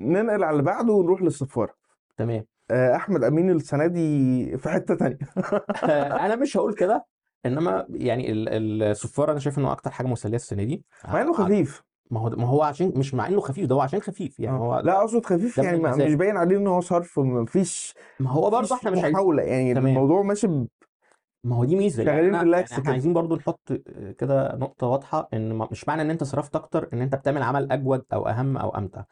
ننقل على اللي بعده ونروح للصفارة تمام آه، أحمد أمين السنة دي في حتة تانية أنا مش هقول كده إنما يعني ال- الصفارة أنا شايف إنه أكتر حاجة مسلية السنة دي مع إنه خفيف ما هو ما هو عشان مش مع إنه خفيف ده هو عشان خفيف يعني آه. هو لا أقصد خفيف يعني ما- المزاج. مش باين عليه إن هو صرف مفيش ما هو برضه إحنا مش عايزين محاولة يعني تمام. الموضوع ماشي ب- ما هو دي ميزة يعني شغالين إحنا ريلاكس يعني إحنا. عايزين برضو نحط كده نقطة واضحة إن ما- مش معنى إن أنت صرفت أكتر إن أنت بتعمل عمل أجود أو أهم أو أمتع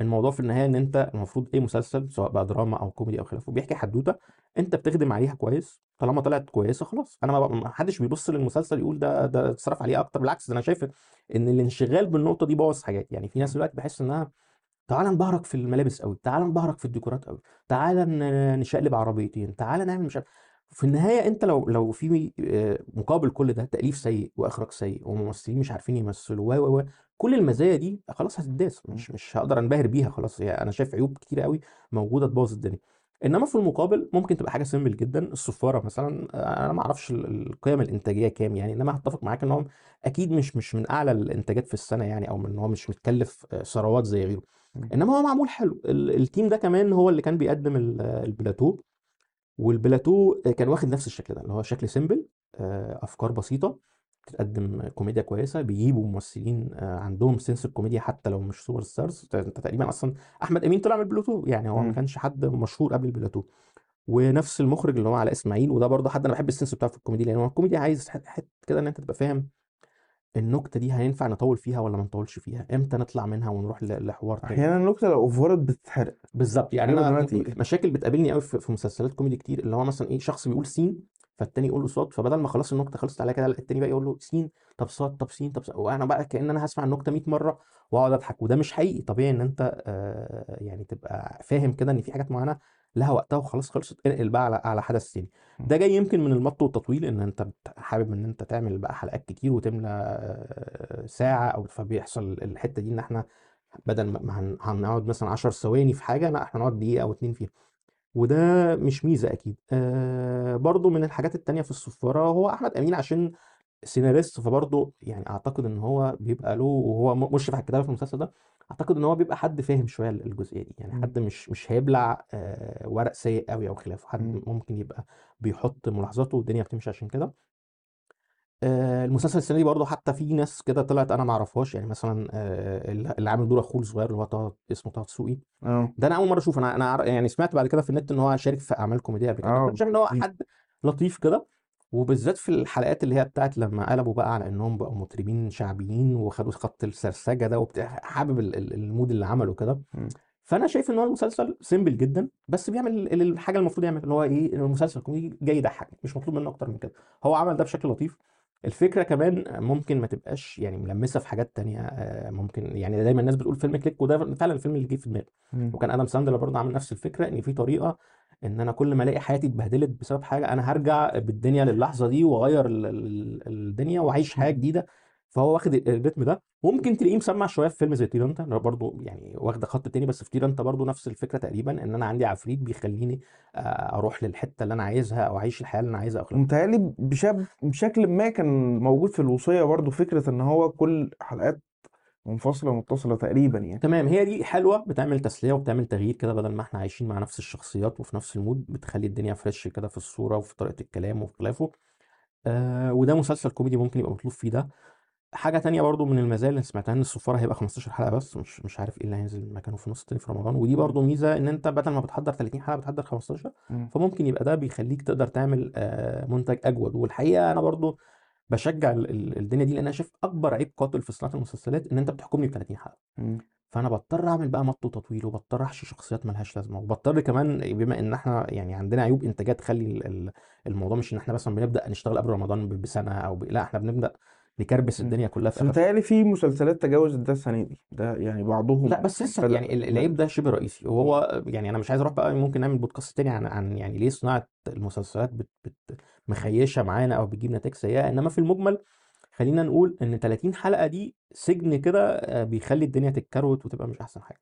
الموضوع في النهاية إن أنت المفروض إيه مسلسل سواء بقى دراما أو كوميدي أو خلافه بيحكي حدوتة أنت بتخدم عليها كويس طالما طلعت كويسة خلاص. أنا ما حدش بيبص للمسلسل يقول ده ده اتصرف عليه أكتر بالعكس أنا شايف إن الانشغال بالنقطة دي بوظ حاجات. يعني في ناس دلوقتي بحس إنها تعال نبهرك في الملابس قوي تعال نبهرك في الديكورات قوي تعال نشقلب عربيتين تعال نعمل مش في النهاية أنت لو لو في آه، مقابل كل ده تأليف سيء وإخراج سيء وممثلين مش عارفين يمثلوا و و كل المزايا دي خلاص هتداس مش مش هقدر أنبهر بيها خلاص يعني أنا شايف عيوب كتير قوي موجودة تبوظ الدنيا. إنما في المقابل ممكن تبقى حاجة simple جدا الصفاره مثلا آه، أنا ما أعرفش ال- القيم الإنتاجية كام يعني إنما هتفق معاك إن هو أكيد مش مش من أعلى الإنتاجات في السنة يعني أو من إن هو مش متكلف آه، ثروات زي غيره. إنما هو معمول حلو. ال- ال team ده كمان هو اللي كان بيقدم ال- البلاتو والبلاتو كان واخد نفس الشكل ده اللي هو شكل simple آه، أفكار بسيطة بتقدم كوميديا كويسة بيجيبوا ممثلين آه، عندهم sense الكوميديا حتى لو مش superstars انت تقريبا أصلا أحمد أمين طلع من البلاتو يعني هو ما. كانش حد مشهور قبل البلاتو ونفس المخرج اللي هو علاء إسماعيل وده برضه حد أنا بحب ال sense بتاعه في الكوميديا لأن هو الكوميديا عايز حتة حت كده إن أنت تبقى فاهم النكتة دي هينفع نطول فيها ولا ما نطولش فيها إمتى نطلع منها ونروح لحوار تاني أحيانا النكتة لو overت بتتحرق بالظبط يعني غالبا أنا. مشاكل بتقابلني قوي في في مسلسلات كوميدي كتير اللي هو مثلا إيه شخص بيقول سين فالتاني يقول له صاد فبدل ما خلاص النكته خلصت عليها كده لا التاني بقى يقول له سين طب صاد طب سين طب صاد وأنا بقى كأن أنا هسمع النكته 100 مرة وأقعد أضحك. وده مش حقيقي. طبيعي إن أنت آه يعني تبقى فاهم كده إن في حاجات معينة لها وقتها وخلاص خلصت انقل بقى على على حدث تاني. ده جاي يمكن من المط والتطويل إن أنت حابب إن أنت تعمل بقى حلقات كتير وتملى آه، ساعة أو فبيحصل الحتة دي إن إحنا بدل ما ما هن- هنقعد مثلا 10 ثواني في حاجة لا إحنا نقعد دقيقة أو اتنين فيها. وده مش ميزة أكيد آه برضو من الحاجات التانية في الصفاره هو أحمد أمين عشان سيناريست فبرضه يعني أعتقد إن هو بيبقى له وهو مشرف على الكتابة في المسلسل ده أعتقد إن هو بيبقى حد فاهم شوية الجزئية دي يعني مم. حد مش مش هيبلع آه ورق سيء قوي أو خلافه حد مم. ممكن يبقى بيحط ملاحظاته والدنيا بتمشي عشان كده المسلسل السنة دي برضه حتى في ناس كده طلعت أنا ما أعرفهاش يعني مثلا آه، اللي عامل دور أخوه الصغير اللي هو طه اسمه طه دسوقي. آه. ده أنا أول مرة أشوف أنا أنا يعني سمعت بعد كده في النت إن هو شارك في أعمال كوميدية قبل كده شايف إن هو. حد لطيف كده. وبالذات في الحلقات اللي هي بتاعت لما قلبوا بقى على إنهم بقوا مطربين شعبيين وخدوا خط السرسجة ده وبتاع حابب ال- ال- ال mood اللي عمله كده. فأنا شايف إن هو المسلسل simple جدا بس بيعمل ال- الحاجة المفروض يعمل اللي هو إيه المسلسل كوميدي جاي يضحك مش مطلوب منه أكتر من كده. هو عمل ده بشكل لطيف. الفكرة كمان ممكن ما تبقاش يعني ملمسة في حاجات تانية آه، ممكن يعني دايما الناس بتقول فيلم Click وده فعلا الفيلم اللي جه في دماغي. وكان آدم ساندلر برضه عامل نفس الفكرة إن في طريقة إن أنا كل ما ألاقي حياتي اتبهدلت بسبب حاجة أنا هرجع بالدنيا للحظة دي وأغير ال- ال- الدنيا وأعيش حياة جديدة. فهو واخد ال rhythm ده. ممكن تلاقيه مسمع شوية في فيلم زي طير إنت برضه يعني واخده خط تاني بس في طير إنت برضه نفس الفكرة تقريبا إن أنا عندي عفريت بيخليني آه، أروح للحتة اللي أنا عايزها أو أعيش الحياة اللي أنا عايزها ومتهيألي ده بشكل بشكل ما كان موجود في الوصية برضو فكرة إن هو كل حلقات منفصلة متصلة تقريبا يعني. تمام. هي دي حلوة بتعمل تسلية وبتعمل تغيير كده بدل ما إحنا عايشين مع نفس الشخصيات وفي نفس ال mood بتخلي الدنيا fresh كده في الصورة وفي طريقة الكلام وفي خلافه آه وده مسلسل كوميدي ممكن يبقى مطلوب فيه ده. حاجة تانية برضو من المزايا اللي سمعتها إن الصفارة هيبقى 15 حلقة بس مش مش عارف إيه اللي هينزل مكانه في نص التاني في رمضان ودي برضو ميزة إن أنت بدل ما بتحضر 30 حلقة بتحضر 15 مم. فممكن يبقى ده بيخليك تقدر تعمل آه، منتج أجود والحقيقة أنا برضو بشجع ال- ال- الدنيا دي لأن أنا شايف أكبر عيب قاتل في صناعة المسلسلات إن أنت بتحكمني ب 30 حلقة مم. فأنا بضطر أعمل بقى مط وتطويل وبضطر أحشي شخصيات ملهاش لازمة وبضطر كمان بما إن إحنا يعني عندنا عيوب انتاجات تخلي ال- ال- الموضوع مش إن إحنا مثلا بنبدأ نشتغل قبل رمضان بسنة أو ب... لأ إحنا بنبدأ نكربس مم. الدنيا كلها في متهيألي في مسلسلات تجاوزت ده السنة دي. ده يعني بعضهم لا بس لسه يعني ال- العيب ده شبه رئيسي. وهو يعني أنا مش عايز أروح بقى ممكن نعمل بودكاست تاني عن عن يعني ليه صناعة المسلسلات بت بت مخيشة معانا أو بتجيب نتائج سيئة. إنما في المجمل خلينا نقول إن 30 حلقة دي سجن كده آه، بيخلي الدنيا تتكروت وتبقى مش أحسن حاجة.